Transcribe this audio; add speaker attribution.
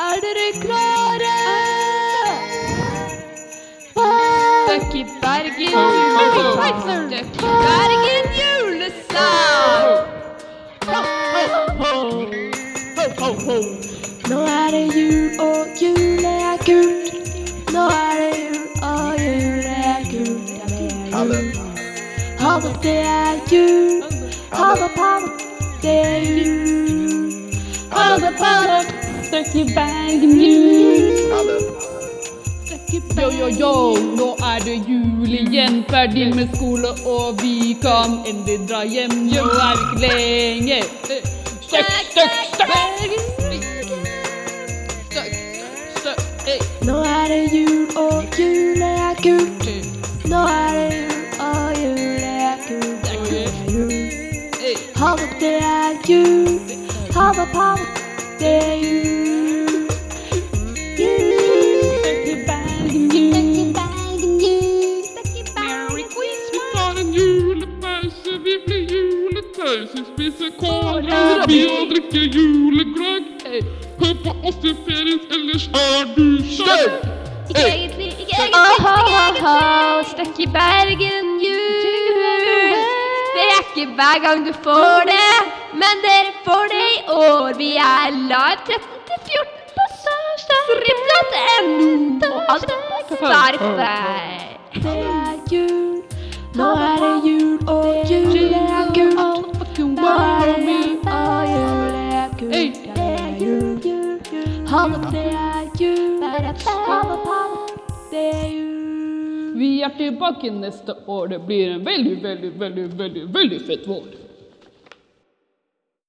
Speaker 1: Er dere klare? Støkk i Bergen julesang. I Bergen julesang. Nå er det jul, og julet er kult. Nå er det jul, og julet er kult. Ja, det er jul. Ha det, det er jul. Ha det, ha det, det er jul. Ha det, ha det, i Bergen jul.
Speaker 2: Yo, yo, yo, nå er det jul igjen. Ferdig med skole, og vi kan endelig dra hjem. Nå er vi ikke lenge. Støkk, støkk, støkk.
Speaker 1: Nå er det jul, og jul er kult. Nå er det jul, og jul er kult. Ha det, det er jul. Ha det, ha det, er
Speaker 3: er
Speaker 1: er hver gang du får det, men dere får det i er live 13 til 14 på strip.no. Og alt. Det er jul. Nå er det jul, og jul er gult. Nå er det jul, og jul er gult. Det er jul, jul, jul. Ha det, er jul. Det er jul.
Speaker 2: Vi er tilbake neste år. Det blir en veldig, veldig, veldig, veldig, veldig fett vår.